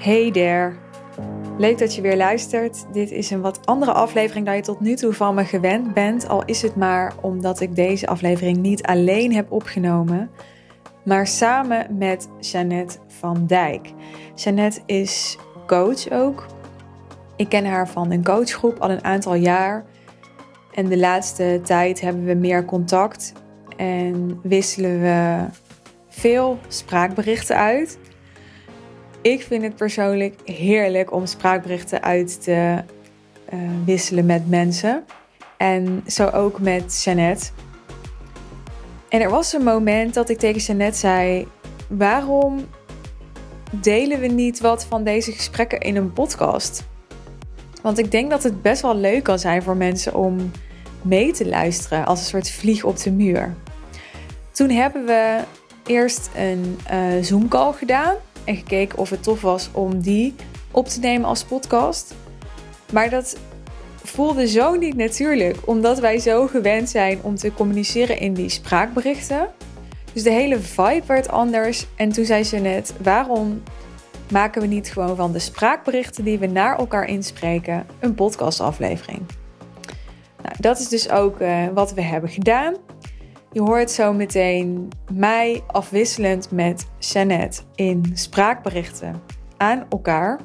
Hey there. Leuk dat je weer luistert. Dit is een wat andere aflevering dan je tot nu toe van me gewend bent. Al is het maar omdat ik deze aflevering niet alleen heb opgenomen, maar samen met Jeannette van Dijk. Jeannette is coach ook. Ik ken haar van een coachgroep al een aantal jaar. En de laatste tijd hebben we meer contact en wisselen we veel spraakberichten uit. Ik vind het persoonlijk heerlijk om spraakberichten uit te uh, wisselen met mensen. En zo ook met Jeannette. En er was een moment dat ik tegen Jeannette zei: Waarom delen we niet wat van deze gesprekken in een podcast? Want ik denk dat het best wel leuk kan zijn voor mensen om mee te luisteren als een soort vlieg op de muur. Toen hebben we eerst een uh, Zoom-call gedaan en gekeken of het tof was om die op te nemen als podcast. Maar dat voelde zo niet natuurlijk, omdat wij zo gewend zijn om te communiceren in die spraakberichten. Dus de hele vibe werd anders. En toen zei ze net: waarom maken we niet gewoon van de spraakberichten die we naar elkaar inspreken een podcastaflevering? Nou, dat is dus ook uh, wat we hebben gedaan. Je hoort zo meteen mij afwisselend met Jeannette in spraakberichten aan elkaar.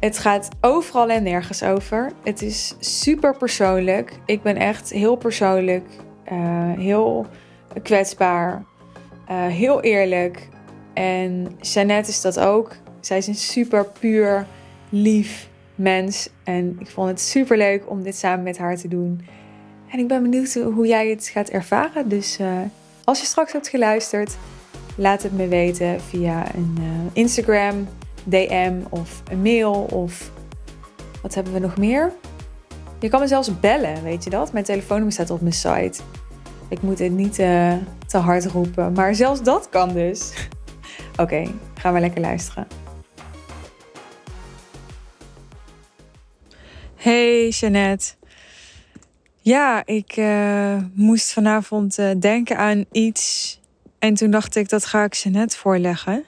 Het gaat overal en nergens over. Het is super persoonlijk. Ik ben echt heel persoonlijk, uh, heel kwetsbaar, uh, heel eerlijk. En Jeannette is dat ook. Zij is een super puur, lief mens. En ik vond het super leuk om dit samen met haar te doen. En ik ben benieuwd hoe jij het gaat ervaren. Dus uh, als je straks hebt geluisterd, laat het me weten via een uh, Instagram, DM of een mail. Of wat hebben we nog meer? Je kan me zelfs bellen, weet je dat? Mijn telefoonnummer staat op mijn site. Ik moet het niet uh, te hard roepen, maar zelfs dat kan dus. Oké, gaan we lekker luisteren. Hey Jeannette. Ja, ik uh, moest vanavond uh, denken aan iets. En toen dacht ik, dat ga ik ze net voorleggen.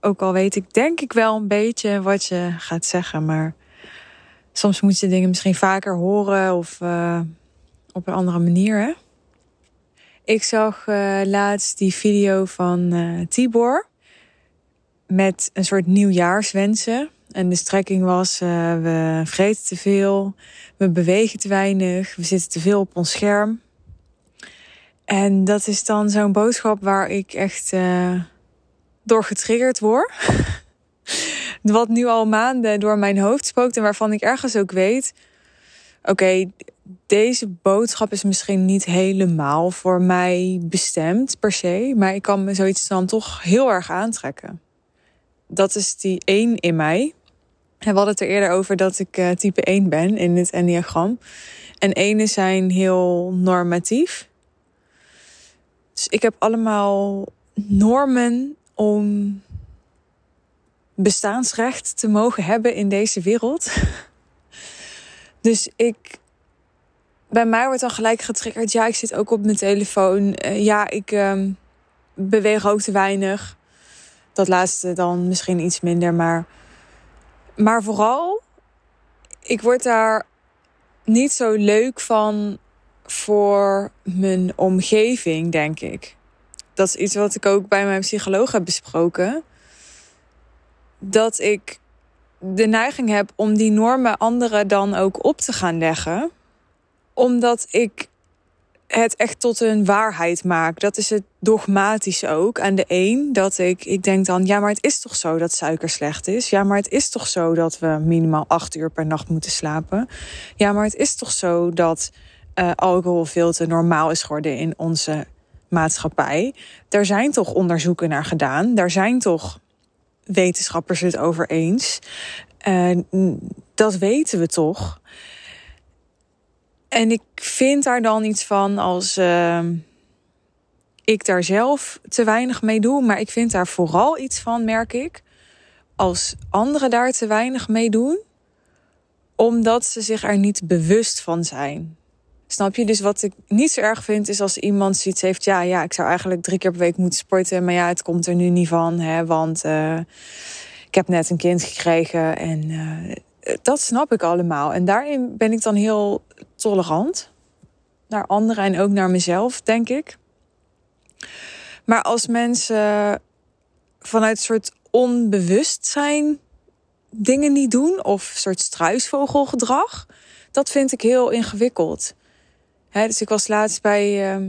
Ook al weet ik denk ik wel een beetje wat je gaat zeggen. Maar soms moet je dingen misschien vaker horen of uh, op een andere manier. Ik zag laatst die video van Tibor. Met een soort nieuwjaarswensen. En de strekking was: uh, we vreten te veel, we bewegen te weinig, we zitten te veel op ons scherm. En dat is dan zo'n boodschap waar ik echt uh, door getriggerd word. Wat nu al maanden door mijn hoofd spookt en waarvan ik ergens ook weet: oké, deze boodschap is misschien niet helemaal voor mij bestemd per se, maar ik kan me zoiets dan toch heel erg aantrekken. Dat is die één in mij. We hadden het er eerder over dat ik uh, type 1 ben in het enneagram. En ene zijn heel normatief. Dus ik heb allemaal normen om bestaansrecht te mogen hebben in deze wereld. Dus ik. Bij mij wordt dan gelijk getriggerd. Ja, ik zit ook op mijn telefoon. Uh, ja, ik uh, beweeg ook te weinig. Dat laatste dan misschien iets minder, maar maar vooral, ik word daar niet zo leuk van voor mijn omgeving, denk ik. Dat is iets wat ik ook bij mijn psycholoog heb besproken. Dat ik de neiging heb om die normen anderen dan ook op te gaan leggen. Omdat ik het echt tot een waarheid maak. Dat is het dogmatische ook. Aan de een, dat ik, ik denk dan, ja, maar het is toch zo dat suiker slecht is? Ja, maar het is toch zo dat we minimaal acht uur per nacht moeten slapen? Ja, maar het is toch zo dat uh, alcohol veel te normaal is geworden in onze maatschappij? Er zijn toch onderzoeken naar gedaan? Daar zijn toch wetenschappers het over eens? Uh, dat weten we toch? En ik vind daar dan iets van als uh, ik daar zelf te weinig mee doe. Maar ik vind daar vooral iets van, merk ik, als anderen daar te weinig mee doen, omdat ze zich er niet bewust van zijn. Snap je? Dus wat ik niet zo erg vind, is als iemand zoiets heeft. Ja, ja, ik zou eigenlijk drie keer per week moeten sporten. Maar ja, het komt er nu niet van. Hè, want uh, ik heb net een kind gekregen en uh, dat snap ik allemaal. En daarin ben ik dan heel tolerant naar anderen en ook naar mezelf, denk ik. Maar als mensen vanuit een soort onbewustzijn dingen niet doen of een soort struisvogelgedrag, dat vind ik heel ingewikkeld. dus ik was laatst bij uh,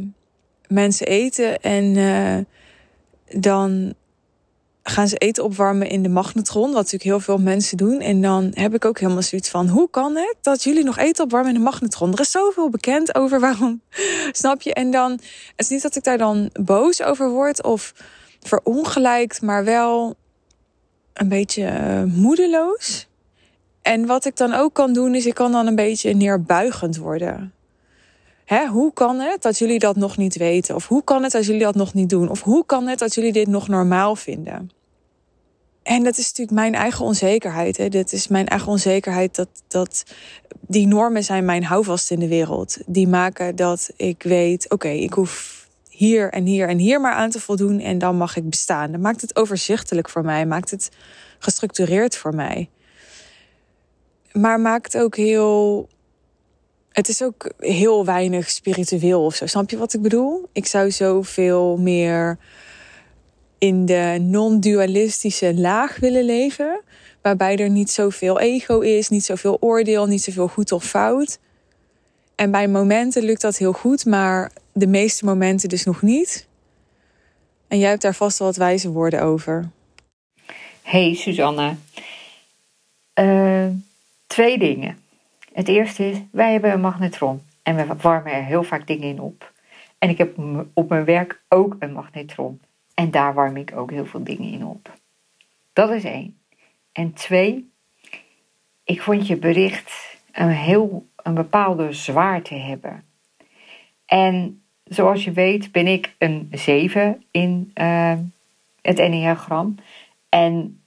mensen eten en uh, dan gaan ze eten opwarmen in de magnetron, wat natuurlijk heel veel mensen doen. En dan heb ik ook helemaal zoiets van: hoe kan het dat jullie nog eten opwarmen in de magnetron? Er is zoveel bekend over waarom, snap je? En dan, het is niet dat ik daar dan boos over word of verongelijkt, maar wel een beetje uh, moedeloos. En wat ik dan ook kan doen, is ik kan dan een beetje neerbuigend worden. Hè, hoe kan het dat jullie dat nog niet weten? Of hoe kan het dat jullie dat nog niet doen? Of hoe kan het dat jullie dit nog normaal vinden? En dat is natuurlijk mijn eigen onzekerheid. Hè. Dit is mijn eigen onzekerheid dat, dat die normen zijn mijn houvast in de wereld. Die maken dat ik weet, oké, ik hoef hier en hier en hier maar aan te voldoen en dan mag ik bestaan. Dat maakt het overzichtelijk voor mij, maakt het gestructureerd voor mij. Maar maakt ook heel het is ook heel weinig spiritueel of zo. Snap je wat ik bedoel? Ik zou zoveel meer in de non-dualistische laag willen leven. Waarbij er niet zoveel ego is, niet zoveel oordeel, niet zoveel goed of fout. En bij momenten lukt dat heel goed, maar de meeste momenten dus nog niet. En jij hebt daar vast wel wat wijze woorden over. Hey Suzanne. Uh, twee dingen. Het eerste is, wij hebben een magnetron en we warmen er heel vaak dingen in op. En ik heb op mijn werk ook een magnetron. En daar warm ik ook heel veel dingen in op. Dat is één. En twee, ik vond je bericht een heel een bepaalde zwaarte hebben. En zoals je weet ben ik een 7 in uh, het Enneagram. En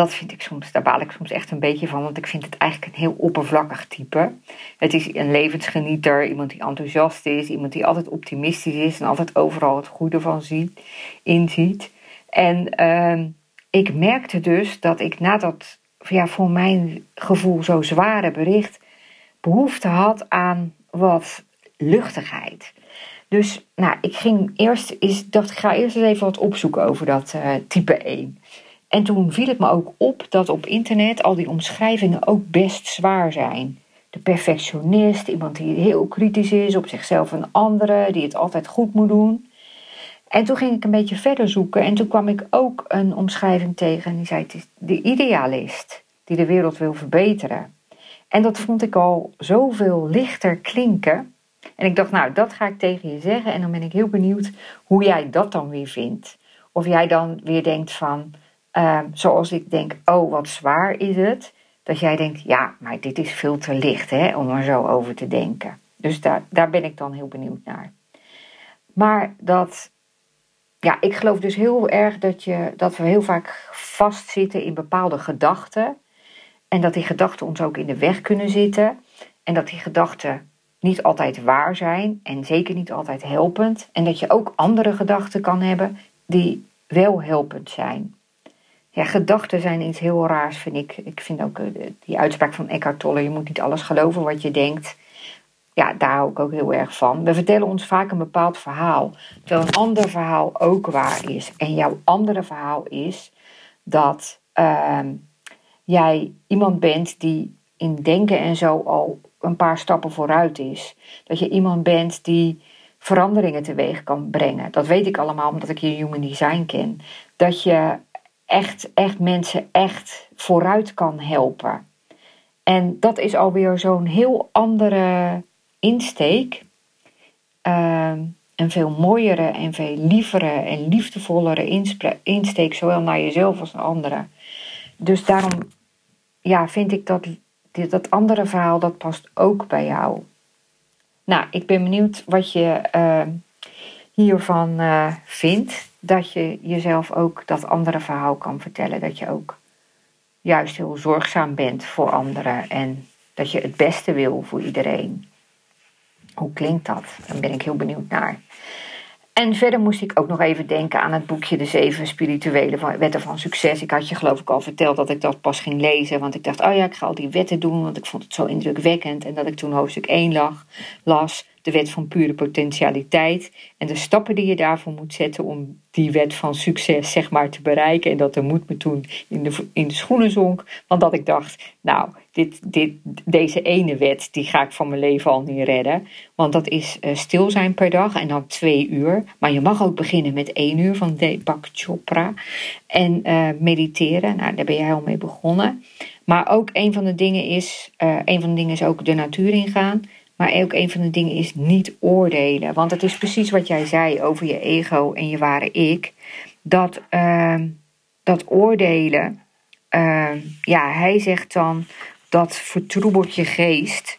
dat vind ik soms, daar baal ik soms echt een beetje van, want ik vind het eigenlijk een heel oppervlakkig type. Het is een levensgenieter, iemand die enthousiast is, iemand die altijd optimistisch is en altijd overal het goede van ziet, inziet. En uh, ik merkte dus dat ik na dat ja, voor mijn gevoel zo zware bericht behoefte had aan wat luchtigheid. Dus nou, ik ging eerst, is, dacht ik ga eerst eens even wat opzoeken over dat uh, type 1. En toen viel het me ook op dat op internet al die omschrijvingen ook best zwaar zijn. De perfectionist, iemand die heel kritisch is op zichzelf en anderen, die het altijd goed moet doen. En toen ging ik een beetje verder zoeken en toen kwam ik ook een omschrijving tegen en die zei: de idealist die de wereld wil verbeteren. En dat vond ik al zoveel lichter klinken. En ik dacht, nou, dat ga ik tegen je zeggen. En dan ben ik heel benieuwd hoe jij dat dan weer vindt. Of jij dan weer denkt van, Ehm, zoals ik denk, oh wat zwaar is het. Dat jij denkt, ja, maar dit is veel te licht hè, om er zo over te denken. Dus daar, daar ben ik dan heel benieuwd naar. Maar dat, ja, ik geloof dus heel erg dat, je, dat we heel vaak vastzitten in bepaalde gedachten. En dat die gedachten ons ook in de weg kunnen zitten. En dat die gedachten niet altijd waar zijn en zeker niet altijd helpend. En dat je ook andere gedachten kan hebben die wel helpend zijn ja, gedachten zijn iets heel raars, vind ik. Ik vind ook eh, die uitspraak van Eckhart Tolle: je moet niet alles geloven wat je denkt. Ja, daar hou ik ook heel erg van. We vertellen ons vaak een bepaald verhaal, terwijl een ander verhaal ook waar is. En jouw andere verhaal is dat uh, jij iemand bent die in denken en zo al een paar stappen vooruit is. Dat je iemand bent die veranderingen teweeg kan brengen. Dat weet ik allemaal omdat ik je human design ken. Dat je echt, echt mensen echt vooruit kan helpen. En dat is alweer zo'n heel andere insteek. Uh, een veel mooiere en veel lievere en liefdevollere insteek, zowel naar jezelf als naar anderen. Dus daarom ja, vind ik dat dat andere verhaal, dat past ook bij jou. Nou, ik ben benieuwd wat je uh, hiervan uh, vindt dat je jezelf ook dat andere verhaal kan vertellen. Dat je ook juist heel zorgzaam bent voor anderen en dat je het beste wil voor iedereen. Hoe klinkt dat? Daar ben ik heel benieuwd naar. En verder moest ik ook nog even denken aan het boekje De Zeven Spirituele Wetten van Succes. Ik had je geloof ik al verteld dat ik dat pas ging lezen. Want ik dacht, oh ja, ik ga al die wetten doen. Want ik vond het zo indrukwekkend. En dat ik toen hoofdstuk 1 lag, las de wet van pure potentialiteit en de stappen die je daarvoor moet zetten om die wet van succes zeg maar te bereiken. En dat de moed me toen in de, in de schoenen zonk, want dat ik dacht, nou, dit, dit, deze ene wet, die ga ik van mijn leven al niet redden. Want dat is uh, stil zijn per dag en dan twee uur. Maar je mag ook beginnen met één uur van Deepak Chopra. En uh, mediteren, nou, daar ben jij al mee begonnen. Maar ook een van de dingen is, uh, een van de dingen is ook de natuur ingaan. Maar ook een van de dingen is niet oordelen. Want het is precies wat jij zei over je ego en je ware ik. Dat, uh, dat oordelen, uh, ja, hij zegt dan dat vertroebelt je geest.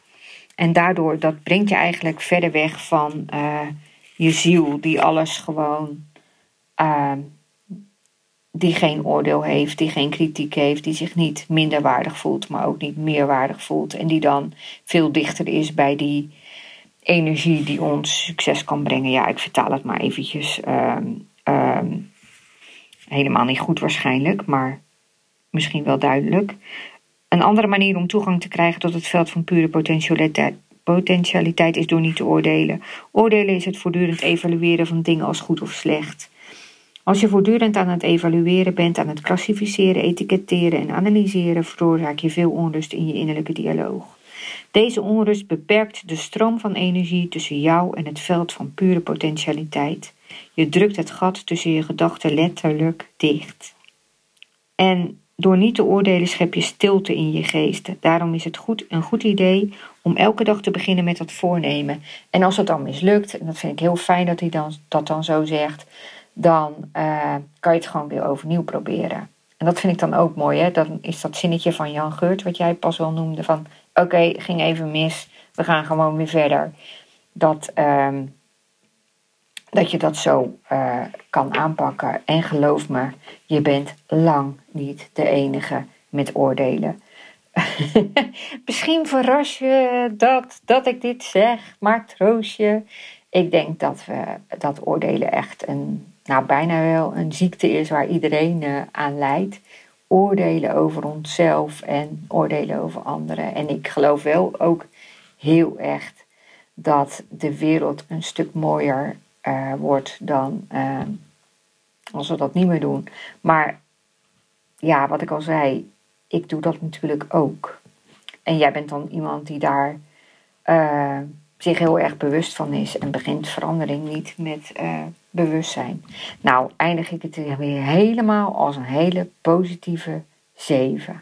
En daardoor, dat brengt je eigenlijk verder weg van uh, je ziel, die alles gewoon ehm, die geen oordeel heeft, die geen kritiek heeft, die zich niet minderwaardig voelt, maar ook niet meerwaardig voelt. En die dan veel dichter is bij die energie die ons succes kan brengen. Ja, ik vertaal het maar eventjes. Ehm, ehm, helemaal niet goed waarschijnlijk, maar misschien wel duidelijk. Een andere manier om toegang te krijgen tot het veld van pure potentialiteit, potentialiteit is door niet te oordelen. Oordelen is het voortdurend evalueren van dingen als goed of slecht. Als je voortdurend aan het evalueren bent, aan het klassificeren, etiketteren en analyseren, veroorzaak je veel onrust in je innerlijke dialoog. Deze onrust beperkt de stroom van energie tussen jou en het veld van pure potentialiteit. Je drukt het gat tussen je gedachten letterlijk dicht. En door niet te oordelen schep je stilte in je geest. Daarom is het goed, een goed idee om elke dag te beginnen met dat voornemen. En als het dan mislukt, en dat vind ik heel fijn dat hij dan, dat dan zo zegt, dan uh, kan je het gewoon weer overnieuw proberen. En dat vind ik dan ook mooi. Hè? Dan is dat zinnetje van Jan Geurt, wat jij pas wel noemde, van oké, ging even mis, we gaan gewoon weer verder. Dat, uh, dat je dat zo uh, kan aanpakken. En geloof me, je bent lang niet de enige met oordelen. Misschien verras je dat, dat ik dit zeg, maar troost je. Ik denk dat we dat oordelen echt een nou bijna wel een ziekte is waar iedereen uh, aan lijdt. Oordelen over onszelf en oordelen over anderen. En ik geloof wel ook heel echt dat de wereld een stuk mooier uh, wordt dan uh, als we dat niet meer doen. Maar ja, wat ik al zei, ik doe dat natuurlijk ook. En jij bent dan iemand die daar zich heel erg bewust van is en begint verandering niet met bewustzijn. Nou, eindig ik het weer helemaal als een hele positieve 7.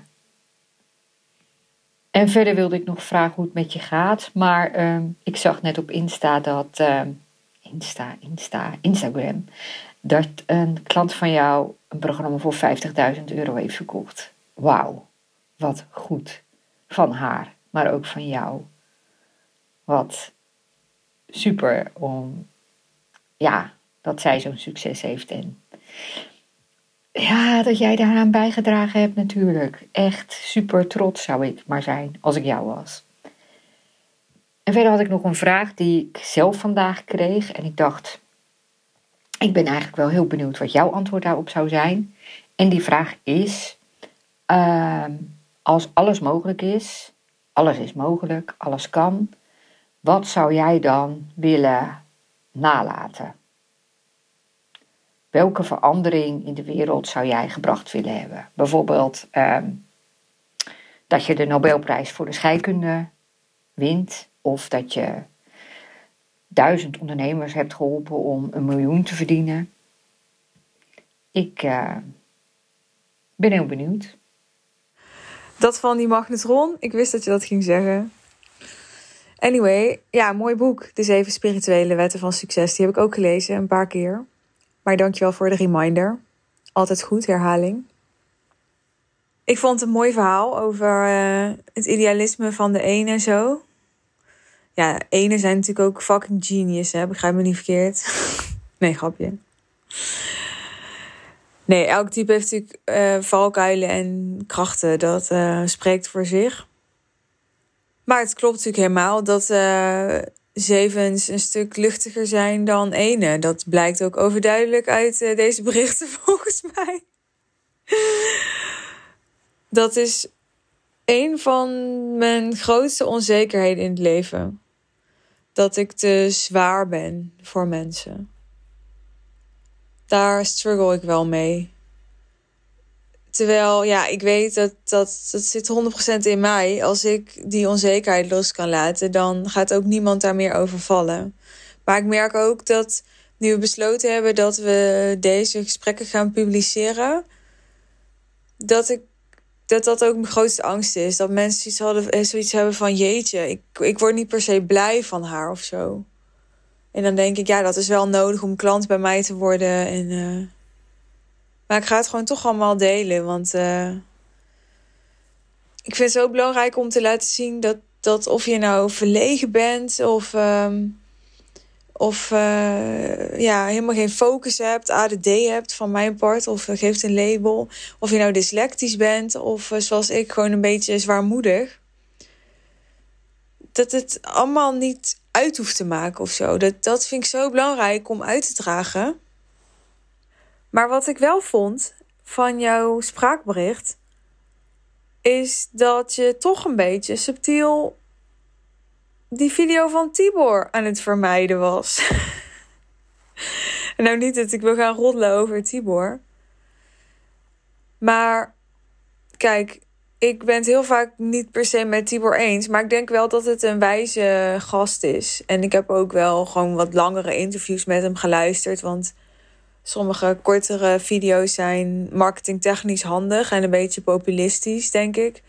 En verder wilde ik nog vragen hoe het met je gaat. Maar uh, ik zag net op Insta dat. Uh, Insta, Insta, Instagram. Dat een klant van jou een programma voor 50.000 euro heeft verkocht. Wauw, wat goed. Van haar, maar ook van jou. Wat super om. Ja, dat zij zo'n succes heeft. En ja, dat jij daaraan bijgedragen hebt natuurlijk. Echt super trots zou ik maar zijn als ik jou was. En verder had ik nog een vraag die ik zelf vandaag kreeg. En ik dacht, ik ben eigenlijk wel heel benieuwd wat jouw antwoord daarop zou zijn. En die vraag is, uh, als alles mogelijk is, alles is mogelijk, alles kan, wat zou jij dan willen nalaten? Welke verandering in de wereld zou jij gebracht willen hebben? Bijvoorbeeld ehm, dat je de Nobelprijs voor de scheikunde wint, of dat je duizend ondernemers hebt geholpen om een miljoen te verdienen. Ik uh, ben heel benieuwd. Dat van die magnetron, ik wist dat je dat ging zeggen. Anyway, ja, mooi boek. De zeven spirituele wetten van succes. Die heb ik ook gelezen een paar keer. Maar dankjewel voor de reminder. Altijd goed, herhaling. Ik vond het een mooi verhaal over uh, het idealisme van de ene en zo. Ja, ene zijn natuurlijk ook fucking genius, hè? begrijp me niet verkeerd. nee, grapje. Nee, elk type heeft natuurlijk uh, valkuilen en krachten. Dat uh, spreekt voor zich. Maar het klopt natuurlijk helemaal dat zevens een stuk luchtiger zijn dan ene. Dat blijkt ook overduidelijk uit uh, deze berichten volgens mij. Dat is een van mijn grootste onzekerheden in het leven. Dat ik te zwaar ben voor mensen. Daar struggle ik wel mee. Terwijl, ja, ik weet dat dat, dat zit 100% in mij. Als ik die onzekerheid los kan laten, dan gaat ook niemand daar meer over vallen. Maar ik merk ook dat nu we besloten hebben dat we deze gesprekken gaan publiceren, dat ik dat dat ook mijn grootste angst is. Dat mensen zoiets, hadden, eh, zoiets hebben van jeetje, ik, ik word niet per se blij van haar of zo. En dan denk ik, ja, dat is wel nodig om klant bij mij te worden. En, uh... Maar ik ga het gewoon toch allemaal delen. Want uh... ik vind het zo belangrijk om te laten zien dat, dat of je nou verlegen bent of um, of uh, ja, helemaal geen focus hebt, ADD hebt van mijn part, of geeft een label. Of je nou dyslectisch bent, of uh, zoals ik, gewoon een beetje zwaarmoedig. Dat het allemaal niet uit hoeft te maken of zo. Dat, dat vind ik zo belangrijk om uit te dragen. Maar wat ik wel vond van jouw spraakbericht, is dat je toch een beetje subtiel die video van Tibor aan het vermijden was. nou, niet dat ik wil gaan roddelen over Tibor. Maar kijk, ik ben het heel vaak niet per se met Tibor eens. Maar ik denk wel dat het een wijze gast is. En ik heb ook wel gewoon wat langere interviews met hem geluisterd. Want sommige kortere video's zijn marketingtechnisch handig en een beetje populistisch, denk ik.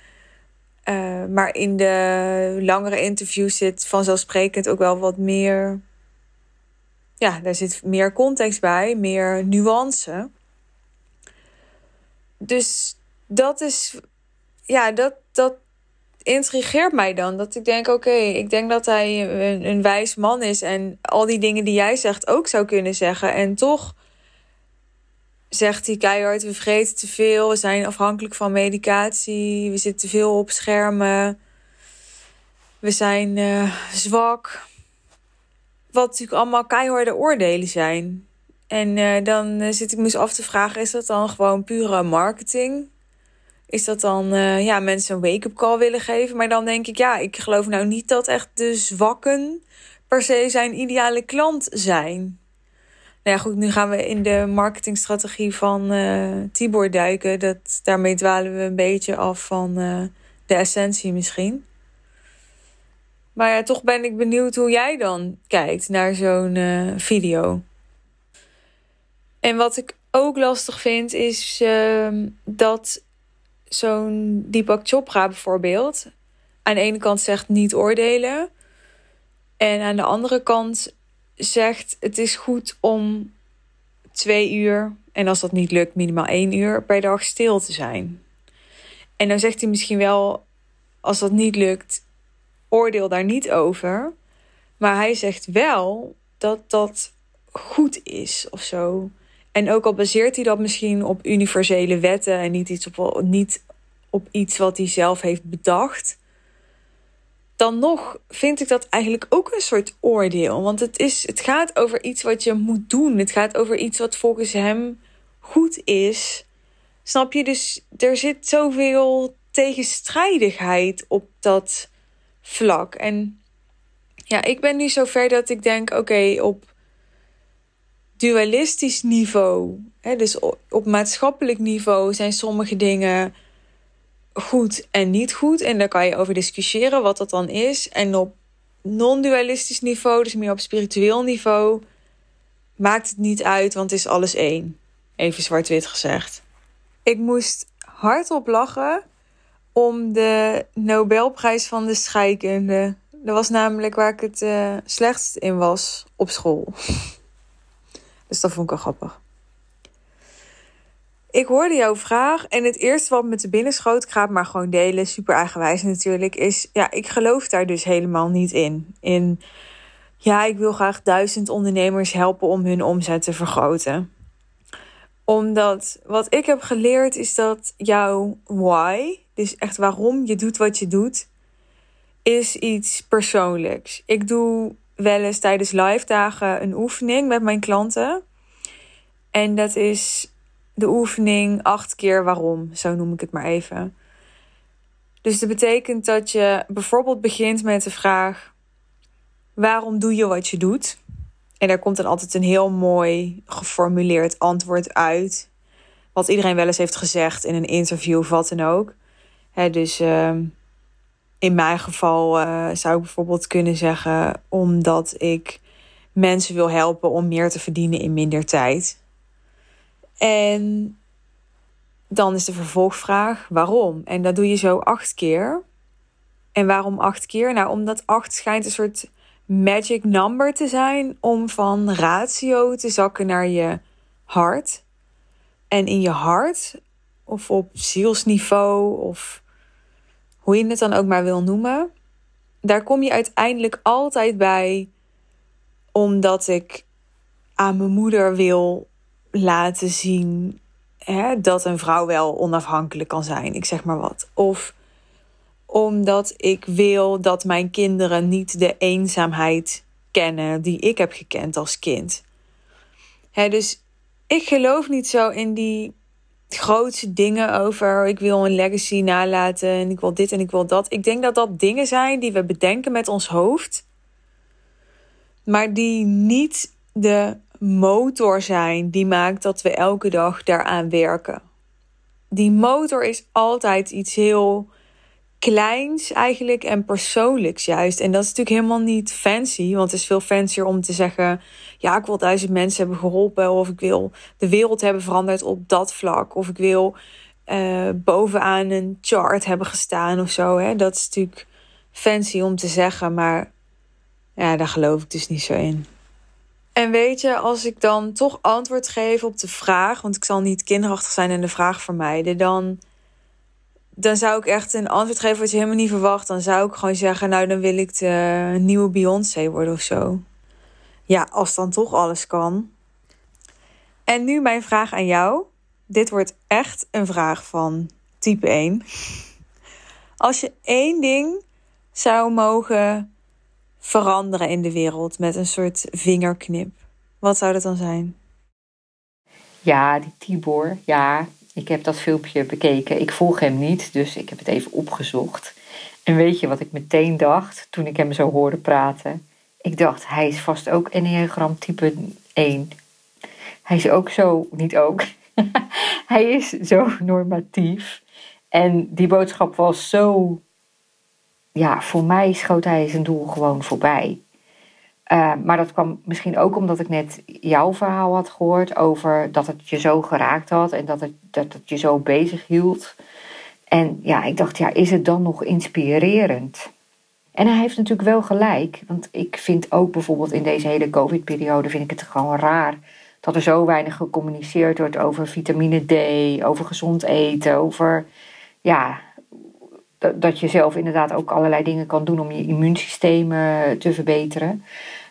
Uh, maar in de langere interviews zit vanzelfsprekend ook wel wat meer. Ja, daar zit meer context bij, meer nuance. Dus dat is. Ja, dat, dat intrigeert mij dan. Dat ik denk: oké, ik denk dat hij een, een wijs man is. En al die dingen die jij zegt ook zou kunnen zeggen. En toch zegt hij keihard: we vreten te veel, we zijn afhankelijk van medicatie, we zitten te veel op schermen, we zijn uh, zwak. Wat natuurlijk allemaal keiharde oordelen zijn. En uh, dan uh, zit ik me eens af te vragen: is dat dan gewoon pure marketing? Is dat dan ja, mensen een wake-up call willen geven? Maar dan denk ik, ja, ik geloof nou niet dat echt de zwakken per se zijn ideale klant zijn. Nou ja, goed, nu gaan we in de marketingstrategie van uh, Tibor duiken. Dat, daarmee dwalen we een beetje af van uh, de essentie misschien. Maar ja, toch ben ik benieuwd hoe jij dan kijkt naar zo'n uh, video. En wat ik ook lastig vind is ehm, dat zo'n Deepak Chopra bijvoorbeeld aan de ene kant zegt niet oordelen. En aan de andere kant zegt: het is goed om twee uur, en als dat niet lukt, minimaal één uur per dag stil te zijn. En dan zegt hij misschien wel: als dat niet lukt, oordeel daar niet over. Maar hij zegt wel dat dat goed is of zo. En ook al baseert hij dat misschien op universele wetten en niet, iets op, niet op iets wat hij zelf heeft bedacht dan nog vind ik dat eigenlijk ook een soort oordeel. Want het, is, het gaat over iets wat je moet doen. Het gaat over iets wat volgens hem goed is. Snap je? Dus er zit zoveel tegenstrijdigheid op dat vlak. En ja, ik ben nu zover dat ik denk: oké, op dualistisch niveau, hè, dus op maatschappelijk niveau, zijn sommige dingen goed en niet goed. En daar kan je over discussiëren wat dat dan is. En op non-dualistisch niveau, dus meer op spiritueel niveau, maakt het niet uit, want het is alles één. Even zwart-wit gezegd. Ik moest hardop lachen om de Nobelprijs van de scheikunde. Dat was namelijk waar ik het uh, slechtst in was op school. dus dat vond ik wel grappig. Ik hoorde jouw vraag en het eerste wat me te binnen schoot, ik ga het maar gewoon delen, super eigenwijs natuurlijk, is ja, ik geloof daar dus helemaal niet in. In ja, ik wil graag duizend ondernemers helpen om hun omzet te vergroten. Omdat wat ik heb geleerd is dat jouw why, dus echt waarom je doet wat je doet, is iets persoonlijks. Ik doe wel eens tijdens live dagen een oefening met mijn klanten. En dat is de oefening acht keer waarom, zo noem ik het maar even. Dus dat betekent dat je bijvoorbeeld begint met de vraag: waarom doe je wat je doet? En daar komt dan altijd een heel mooi geformuleerd antwoord uit. Wat iedereen wel eens heeft gezegd in een interview of wat dan ook. dus ehm, in mijn geval uh, zou ik bijvoorbeeld kunnen zeggen: omdat ik mensen wil helpen om meer te verdienen in minder tijd. En dan is de vervolgvraag: waarom? En dat doe je zo acht keer. En waarom acht keer? Nou, omdat acht schijnt een soort magic number te zijn om van ratio te zakken naar je hart. En in je hart, of op zielsniveau, of hoe je het dan ook maar wil noemen, daar kom je uiteindelijk altijd bij omdat ik aan mijn moeder wil laten zien hè, dat een vrouw wel onafhankelijk kan zijn. Ik zeg maar wat. Of omdat ik wil dat mijn kinderen niet de eenzaamheid kennen die ik heb gekend als kind. Hè, dus ik geloof niet zo in die grootste dingen over ik wil een legacy nalaten en ik wil dit en ik wil dat. Ik denk dat dat dingen zijn die we bedenken met ons hoofd, maar die niet de motor zijn die maakt dat we elke dag daaraan werken. Die motor is altijd iets heel kleins eigenlijk en persoonlijks juist. En dat is natuurlijk helemaal niet fancy, want het is veel fancier om te zeggen: ja, ik wil duizend mensen hebben geholpen, of ik wil de wereld hebben veranderd op dat vlak, of ik wil uh, bovenaan een chart hebben gestaan of zo. Hè? Dat is natuurlijk fancy om te zeggen, maar ja, daar geloof ik dus niet zo in. En weet je, als ik dan toch antwoord geef op de vraag, want ik zal niet kinderachtig zijn en de vraag vermijden, dan, dan zou ik echt een antwoord geven wat je helemaal niet verwacht. Dan zou ik gewoon zeggen, nou dan wil ik de nieuwe Beyoncé worden of zo. Ja, als dan toch alles kan. En nu mijn vraag aan jou. Dit wordt echt een vraag van type 1. Als je één ding zou mogen veranderen in de wereld met een soort vingerknip. Wat zou dat dan zijn? Ja, die Tibor. Ja, ik heb dat filmpje bekeken. Ik volg hem niet, dus ik heb het even opgezocht. En weet je wat ik meteen dacht toen ik hem zo hoorde praten? Ik dacht, hij is vast ook Enneagram type 1. Hij is ook zo, niet ook, hij is zo normatief. En die boodschap was zo ja, voor mij schoot hij zijn doel gewoon voorbij. Uh, maar dat kwam misschien ook omdat ik net jouw verhaal had gehoord over dat het je zo geraakt had en dat het, dat het je zo bezig hield. En ja, ik dacht, ja, is het dan nog inspirerend? En hij heeft natuurlijk wel gelijk, want ik vind ook bijvoorbeeld in deze hele COVID-periode vind ik het gewoon raar dat er zo weinig gecommuniceerd wordt over vitamine D, over gezond eten, over ja, dat je zelf inderdaad ook allerlei dingen kan doen om je immuunsysteem te verbeteren.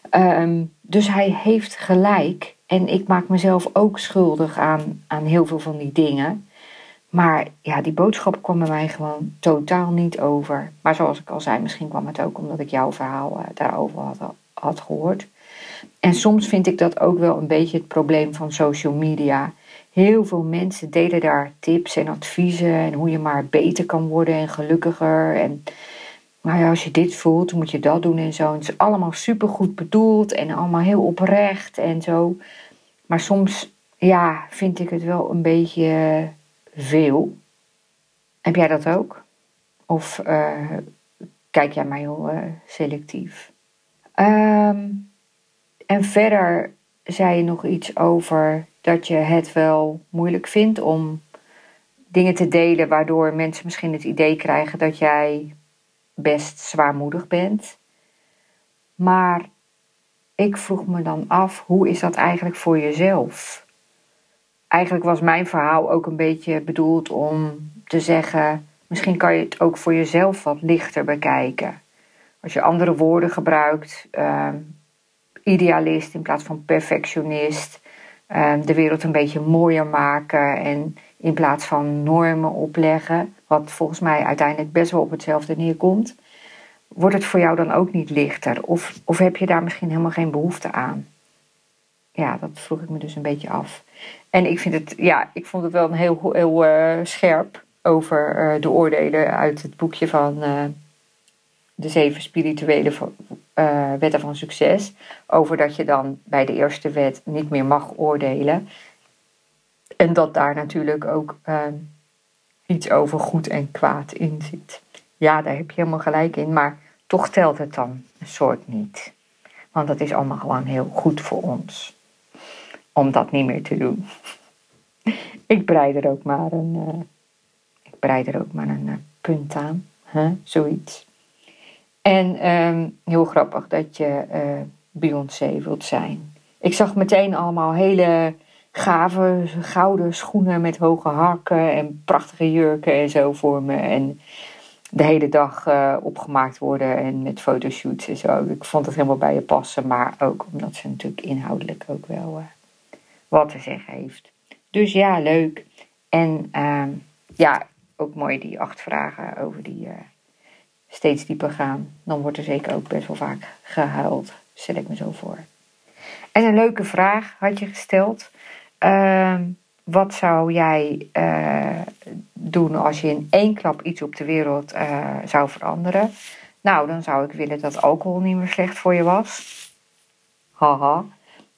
Ehm, dus hij heeft gelijk. En ik maak mezelf ook schuldig aan, aan heel veel van die dingen. Maar ja, die boodschap kwam bij mij gewoon totaal niet over. Maar zoals ik al zei, misschien kwam het ook omdat ik jouw verhaal uh, daarover had gehoord. En soms vind ik dat ook wel een beetje het probleem van social media. Heel veel mensen delen daar tips en adviezen en hoe je maar beter kan worden en gelukkiger. En nou ja, als je dit voelt, moet je dat doen en zo. het is allemaal supergoed bedoeld en allemaal heel oprecht en zo. Maar soms, ja, vind ik het wel een beetje veel. Heb jij dat ook? Of uh, kijk jij maar heel uh, selectief? Um, en verder zei je nog iets over dat je het wel moeilijk vindt om dingen te delen waardoor mensen misschien het idee krijgen dat jij best zwaarmoedig bent. Maar ik vroeg me dan af, hoe is dat eigenlijk voor jezelf? Eigenlijk was mijn verhaal ook een beetje bedoeld om te zeggen, misschien kan je het ook voor jezelf wat lichter bekijken. Als je andere woorden gebruikt, uh, idealist in plaats van perfectionist, Ehm, de wereld een beetje mooier maken en in plaats van normen opleggen, wat volgens mij uiteindelijk best wel op hetzelfde neerkomt. wordt het voor jou dan ook niet lichter? Of, of heb je daar misschien helemaal geen behoefte aan? Ja, dat vroeg ik me dus een beetje af. En ik, vind het, ja, ik vond het wel een heel, heel uh, scherp over uh, de oordelen uit het boekje van uh, de zeven spirituele wetten van succes. Over dat je dan bij de eerste wet niet meer mag oordelen. En dat daar natuurlijk ook iets over goed en kwaad in zit. Ja, daar heb je helemaal gelijk in, maar toch telt het dan een soort niet. Want dat is allemaal gewoon heel goed voor ons. Om dat niet meer te doen. ik breid er ook maar een, uh, ik breid er ook maar een punt aan. Huh? Zoiets. En um, heel grappig dat je uh, Beyoncé wilt zijn. Ik zag meteen allemaal hele gave gouden schoenen met hoge hakken en prachtige jurken en zo voor me. En de hele dag uh, opgemaakt worden en met fotoshoots en zo. Ik vond het helemaal bij je passen, maar ook omdat ze natuurlijk inhoudelijk ook wel uh, wat te zeggen heeft. Dus ja, leuk. En uh, ja, ook mooi die acht vragen over die steeds dieper gaan. Dan wordt er zeker ook best wel vaak gehuild, stel ik me zo voor. En een leuke vraag had je gesteld. Ehm, wat zou jij uh, doen als je in één klap iets op de wereld uh, zou veranderen? Nou, dan zou ik willen dat alcohol niet meer slecht voor je was. Haha.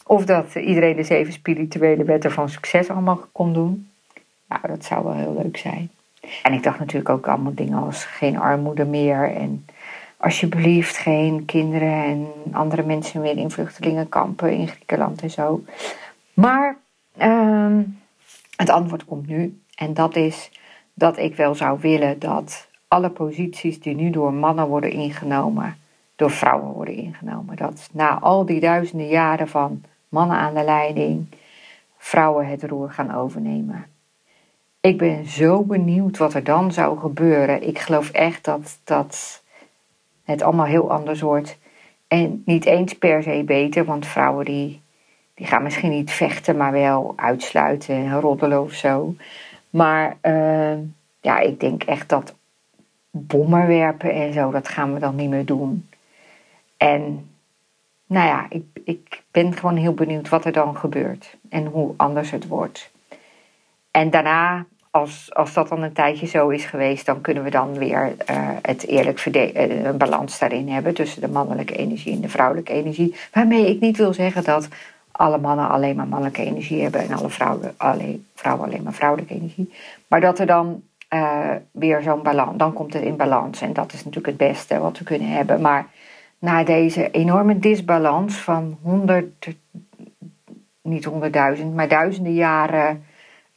Of dat iedereen de zeven spirituele wetten van succes allemaal kon doen. Nou, dat zou wel heel leuk zijn. En ik dacht natuurlijk ook allemaal dingen als geen armoede meer en alsjeblieft geen kinderen en andere mensen meer in vluchtelingenkampen in Griekenland en zo. Maar uh, het antwoord komt nu. En dat is dat ik wel zou willen dat alle posities die nu door mannen worden ingenomen, door vrouwen worden ingenomen. Dat na al die duizenden jaren van mannen aan de leiding, vrouwen het roer gaan overnemen. Ik ben zo benieuwd wat er dan zou gebeuren. Ik geloof echt dat, dat het allemaal heel anders wordt. En niet eens per se beter, want vrouwen die die gaan misschien niet vechten, maar wel uitsluiten en roddelen of zo. Maar uh, ja, ik denk echt dat bommen werpen en zo, dat gaan we dan niet meer doen. En nou ja, ik, ik ben gewoon heel benieuwd wat er dan gebeurt en hoe anders het wordt. En daarna, als, als dat dan een tijdje zo is geweest, dan kunnen we dan weer uh, het eerlijk verdelen, een balans daarin hebben tussen de mannelijke energie en de vrouwelijke energie. Waarmee ik niet wil zeggen dat alle mannen alleen maar mannelijke energie hebben en alle vrouwen alleen, vrouwen alleen maar vrouwelijke energie. Maar dat er dan uh, weer zo'n balans, dan komt het in balans. En dat is natuurlijk het beste wat we kunnen hebben. Maar na deze enorme disbalans van honderd, niet honderdduizend, maar duizenden jaren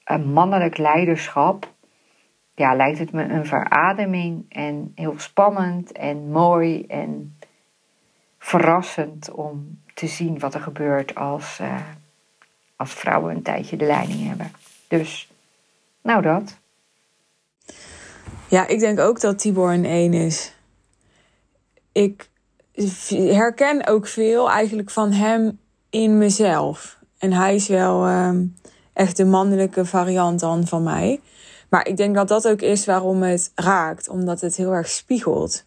mannelijk leiderschap, ja, lijkt het me een verademing en heel spannend en mooi en verrassend om te zien wat er gebeurt als, uh, als vrouwen een tijdje de leiding hebben. Dus, nou dat. Ja, ik denk ook dat Tibor een één is. Ik herken ook veel eigenlijk van hem in mezelf. En hij is wel uh, echt de mannelijke variant dan van mij. Maar ik denk dat dat ook is waarom het raakt. Omdat het heel erg spiegelt.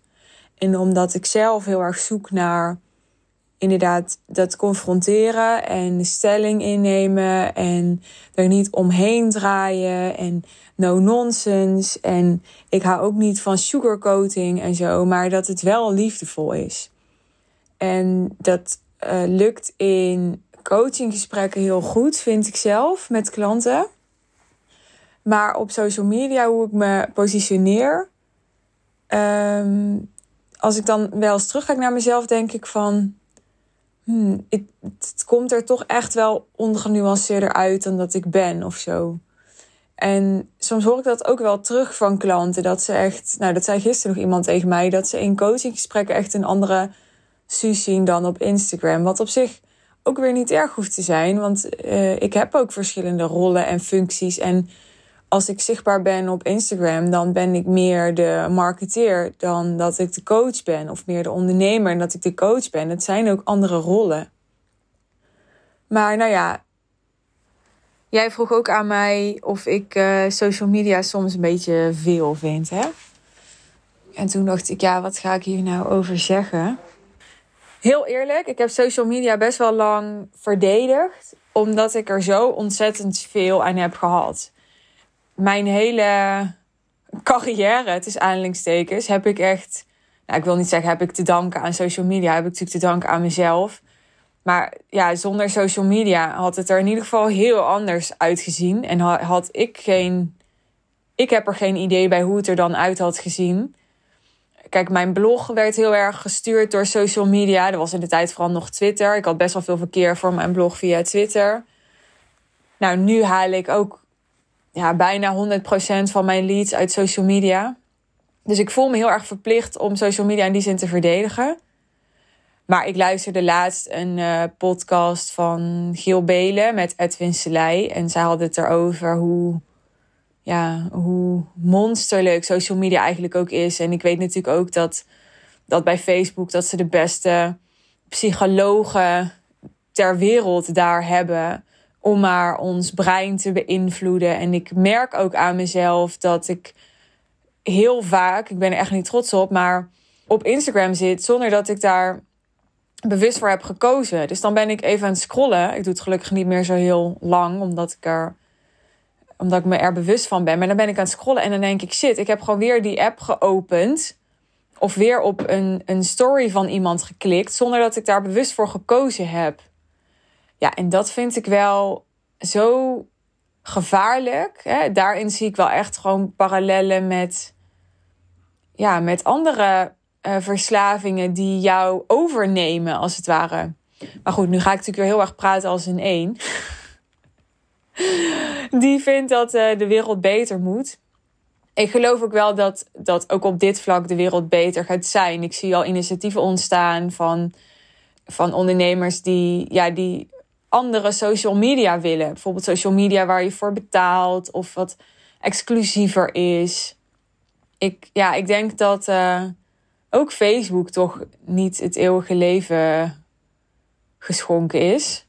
En omdat ik zelf heel erg zoek naar inderdaad dat confronteren en stelling innemen en er niet omheen draaien en no nonsense. En ik hou ook niet van sugarcoating en zo, maar dat het wel liefdevol is. En dat uh, lukt in coachinggesprekken heel goed, vind ik zelf, met klanten. Maar op social media, hoe ik me positioneer. Um, als ik dan wel eens terugkijk naar mezelf, denk ik van hmm, het, het, komt er toch echt wel ongenuanceerder uit dan dat ik ben of zo. En soms hoor ik dat ook wel terug van klanten. Dat ze echt, nou dat zei gisteren nog iemand tegen mij, dat ze in coachinggesprekken echt een andere Suus zien dan op Instagram. Wat op zich ook weer niet erg hoeft te zijn, want uh, ik heb ook verschillende rollen en functies. En als ik zichtbaar ben op Instagram, dan ben ik meer de marketeer dan dat ik de coach ben. Of meer de ondernemer en dat ik de coach ben. Het zijn ook andere rollen. Maar nou ja, jij vroeg ook aan mij of ik uh, social media soms een beetje veel vind, hè? En toen dacht ik, ja, wat ga ik hier nou over zeggen? Heel eerlijk, ik heb social media best wel lang verdedigd, omdat ik er zo ontzettend veel aan heb gehad. Mijn hele carrière, het is aanhalingstekens, heb ik echt, nou, ik wil niet zeggen heb ik te danken aan social media, heb ik natuurlijk te danken aan mezelf. Maar ja, zonder social media had het er in ieder geval heel anders uitgezien. En had ik geen. Ik heb er geen idee bij hoe het er dan uit had gezien. Kijk, mijn blog werd heel erg gestuurd door social media. Er was in de tijd vooral nog Twitter. Ik had best wel veel verkeer voor mijn blog via Twitter. Nou, nu haal ik ook ja, bijna 100% van mijn leads uit social media. Dus ik voel me heel erg verplicht om social media in die zin te verdedigen. Maar ik luisterde laatst een uh, podcast van Giel Belen met Edwin Selei. En zij hadden het erover hoe, ja, hoe monsterleuk social media eigenlijk ook is. En ik weet natuurlijk ook dat, dat bij Facebook dat ze de beste psychologen ter wereld daar hebben. Om maar ons brein te beïnvloeden. En ik merk ook aan mezelf dat ik heel vaak, ik ben er echt niet trots op, maar op Instagram zit zonder dat ik daar bewust voor heb gekozen. Dus dan ben ik even aan het scrollen. Ik doe het gelukkig niet meer zo heel lang, omdat ik er omdat ik me er bewust van ben. Maar dan ben ik aan het scrollen en dan denk ik: shit, ik heb gewoon weer die app geopend. Of weer op een, een story van iemand geklikt, zonder dat ik daar bewust voor gekozen heb. Ja, en dat vind ik wel zo gevaarlijk. Hè? Daarin zie ik wel echt gewoon parallellen met, ja, met andere uh, verslavingen die jou overnemen, als het ware. Maar goed, nu ga ik natuurlijk weer heel erg praten als een één. die vindt dat uh, de wereld beter moet. Ik geloof ook wel dat, dat ook op dit vlak de wereld beter gaat zijn. Ik zie al initiatieven ontstaan van, van ondernemers die, ja, die andere social media willen. Bijvoorbeeld social media waar je voor betaalt of wat exclusiever is. Ik, ja, ik denk dat, uh, ook Facebook toch niet het eeuwige leven geschonken is.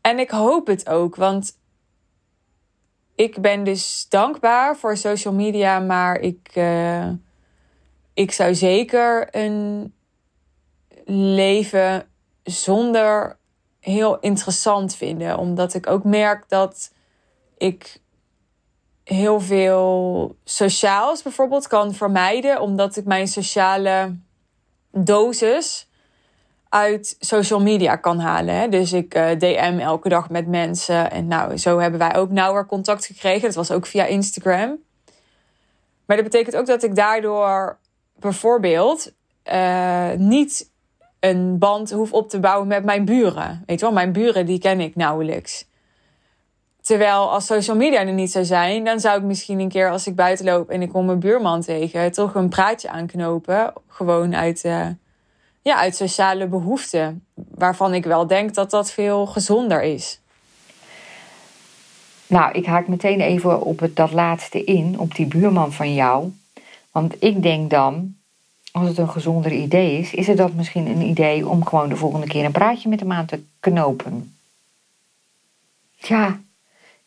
En ik hoop het ook, want ik ben dus dankbaar voor social media, maar ik, uh, ik zou zeker een leven zonder heel interessant vinden. Omdat ik ook merk dat ik heel veel sociaals bijvoorbeeld kan vermijden, omdat ik mijn sociale dosis uit social media kan halen. Dus ik eh, DM elke dag met mensen. En nou, zo hebben wij ook nauwer contact gekregen. Dat was ook via Instagram. Maar dat betekent ook dat ik daardoor bijvoorbeeld uh, niet een band hoef op te bouwen met mijn buren. Weet je wel, mijn buren die ken ik nauwelijks. Terwijl als social media er niet zou zijn, dan zou ik misschien een keer als ik buiten loop en ik kom mijn buurman tegen, toch een praatje aanknopen. Gewoon uit, uh, ja, uit sociale behoeften. Waarvan ik wel denk dat dat veel gezonder is. Nou, ik haak meteen even op het, dat laatste in, op die buurman van jou. Want ik denk dan, als het een gezonder idee is, is het dat misschien een idee om gewoon de volgende keer een praatje met hem aan te knopen. Ja,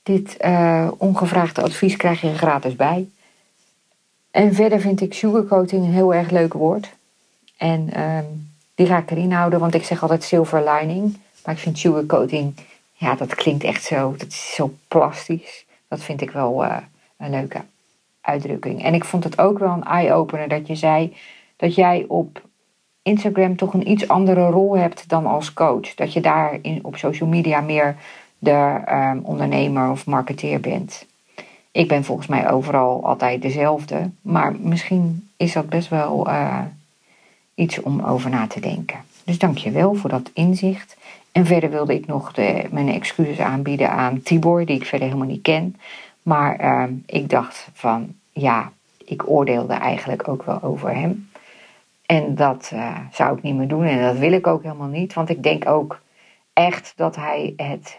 dit uh, ongevraagde advies krijg je gratis bij. En verder vind ik sugarcoating een heel erg leuk woord. En uh, die ga ik erin houden, want ik zeg altijd silver lining. Maar ik vind sugarcoating, ja, dat klinkt echt zo, dat is zo plastisch. Dat vind ik wel uh, een leuke uitdrukking. En ik vond het ook wel een eye-opener dat je zei dat jij op Instagram toch een iets andere rol hebt dan als coach. Dat je daar in, op social media meer de um, ondernemer of marketeer bent. Ik ben volgens mij overal altijd dezelfde, maar misschien is dat best wel uh, iets om over na te denken. Dus dank je wel voor dat inzicht. En verder wilde ik nog mijn excuses aanbieden aan Tibor, die ik verder helemaal niet ken. Maar uh, ik dacht van ja, ik oordeelde eigenlijk ook wel over hem. En dat uh, zou ik niet meer doen en dat wil ik ook helemaal niet. Want ik denk ook echt dat hij het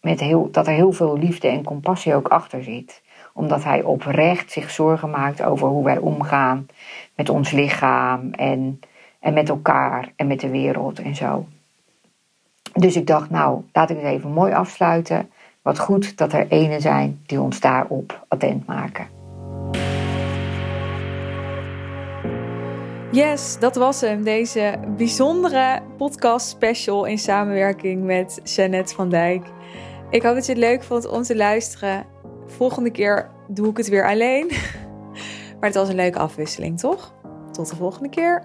met heel, dat er heel veel liefde en compassie ook achter zit. Omdat hij oprecht zich zorgen maakt over hoe wij omgaan met ons lichaam en, en met elkaar en met de wereld en zo. Dus ik dacht, nou, laat ik het even mooi afsluiten. Wat goed dat er ene zijn die ons daarop attent maken. Yes, dat was hem. Deze bijzondere podcast special in samenwerking met Jeannette van Dijk. Ik hoop dat je het leuk vond om te luisteren. Volgende keer doe ik het weer alleen. Maar het was een leuke afwisseling, toch? Tot de volgende keer.